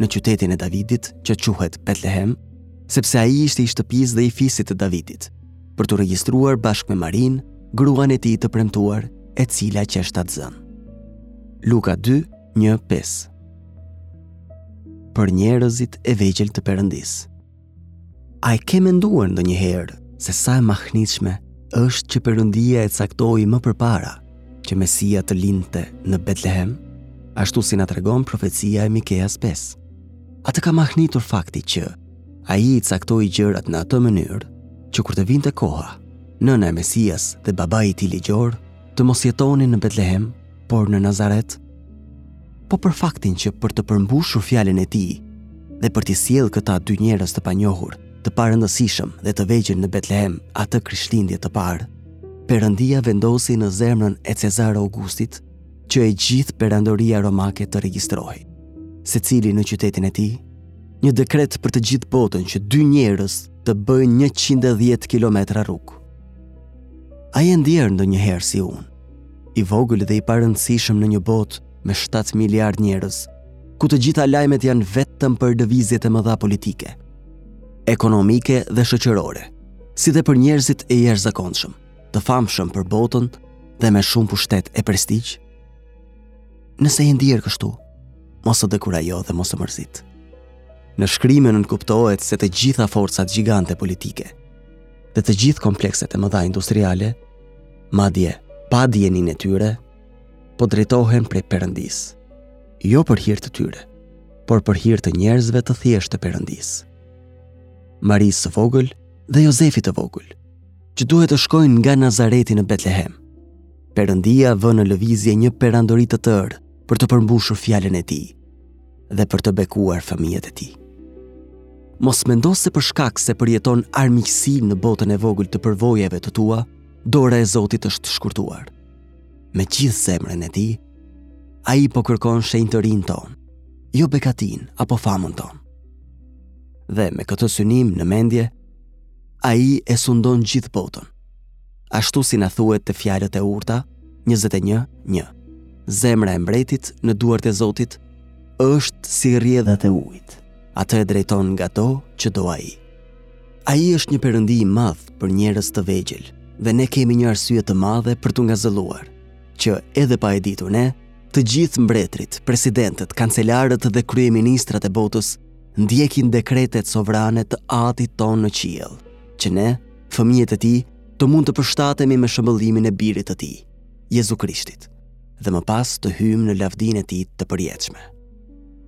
në qytetin e Davidit që quhet Betlehem, sepse ai ishte i shtëpisë dhe i fisit të Davidit, për t'u regjistruar bashkë me Marinë, gruan e tij të premtuar, e cila qe shtatzënë. Luka 2, 1, 5 Për njerëzit e vegjël të Perëndisë. A e ke menduar ndonjëherë se sa e mahnitshme është që Perëndia e caktoi më përpara që Mesia të lindte në Betlehem, ashtu si na tregon profecia e Mikeas 5. A të ka mahnitur fakti që ai i caktoi gjërat në atë mënyrë që kur të vinte koha, nëna e Mesias dhe babai i tij ligjor të mos jetonin në Betlehem por në Nazaret? Po për faktin që për të përmbushur fjalën e tij dhe për t'i sjellë këta dy njerëz të panjohur, të parëndësishëm dhe të vegjël në Betlehem atë Krishtlindje të parë, Perëndia vendosi në zemrën e Cezar Augustit që e gjithë perandoria romake të regjistrohej, secili në qytetin e tij, një dekret për të gjithë botën që dy njerëz të bëjnë 110 kilometra rrugë. A je ndier ndonjëherë si unë? i vogël dhe i parëndësishëm në një botë me 7 miliard njerëz, ku të gjitha lajmet janë vetëm për lëvizjet e mëdha politike, ekonomike dhe shoqërore, si dhe për njerëzit e jashtëzakonshëm, të famshëm për botën dhe me shumë pushtet e prestigj. Nëse je ndier kështu, mos u dekurajo dhe mos u mërzit. Në Shkrime nënkuptohet se të gjitha forcat gjigante politike dhe të gjithë komplekset e mëdha industriale madje pa dijenin e tyre, po drejtohen prej Perëndisë. Jo për hir të tyre, por për hir të njerëzve të thjeshtë të Perëndisë. Marisë së vogël dhe Jozefit të vogël, që duhet të shkojnë nga Nazareti në Betlehem. Perëndia vë në lëvizje një perandori të tërë për të përmbushur fjalën e tij dhe për të bekuar fëmijët e tij. Mos mendo se për shkak se përjeton armiqësi në botën e vogël të përvojave të tua, dora e Zotit është shkurtuar. Me gjithë zemrën e tij, ai po kërkon shenjtërinë tonë, jo begatinë apo famën tonë. Dhe me këtë synim në mendje, ai e sundon gjithë botën. Ashtu si na thuhet te Fjalët e Urta, 21.1. Zemra e mbretit në duart e Zotit është si rrjedhat e ujit, atë e drejton ngado që do ai. Ai është një perëndi i madh për njerëz të vegjël dhe ne kemi një arsye të madhe për t'u ngazëlluar, që edhe pa e ditur ne, të gjithë mbretërit, presidentët, kancelarët dhe kryeministrat e botës ndjekin dekretet sovrane të Atit tonë në qiell, që ne, fëmijët e tij, të mund të përshtatemi me shëmbëllimin e Birit të tij, Jezu Krishtit, dhe më pas të hyjmë në lavdinë e tij të përjetshme.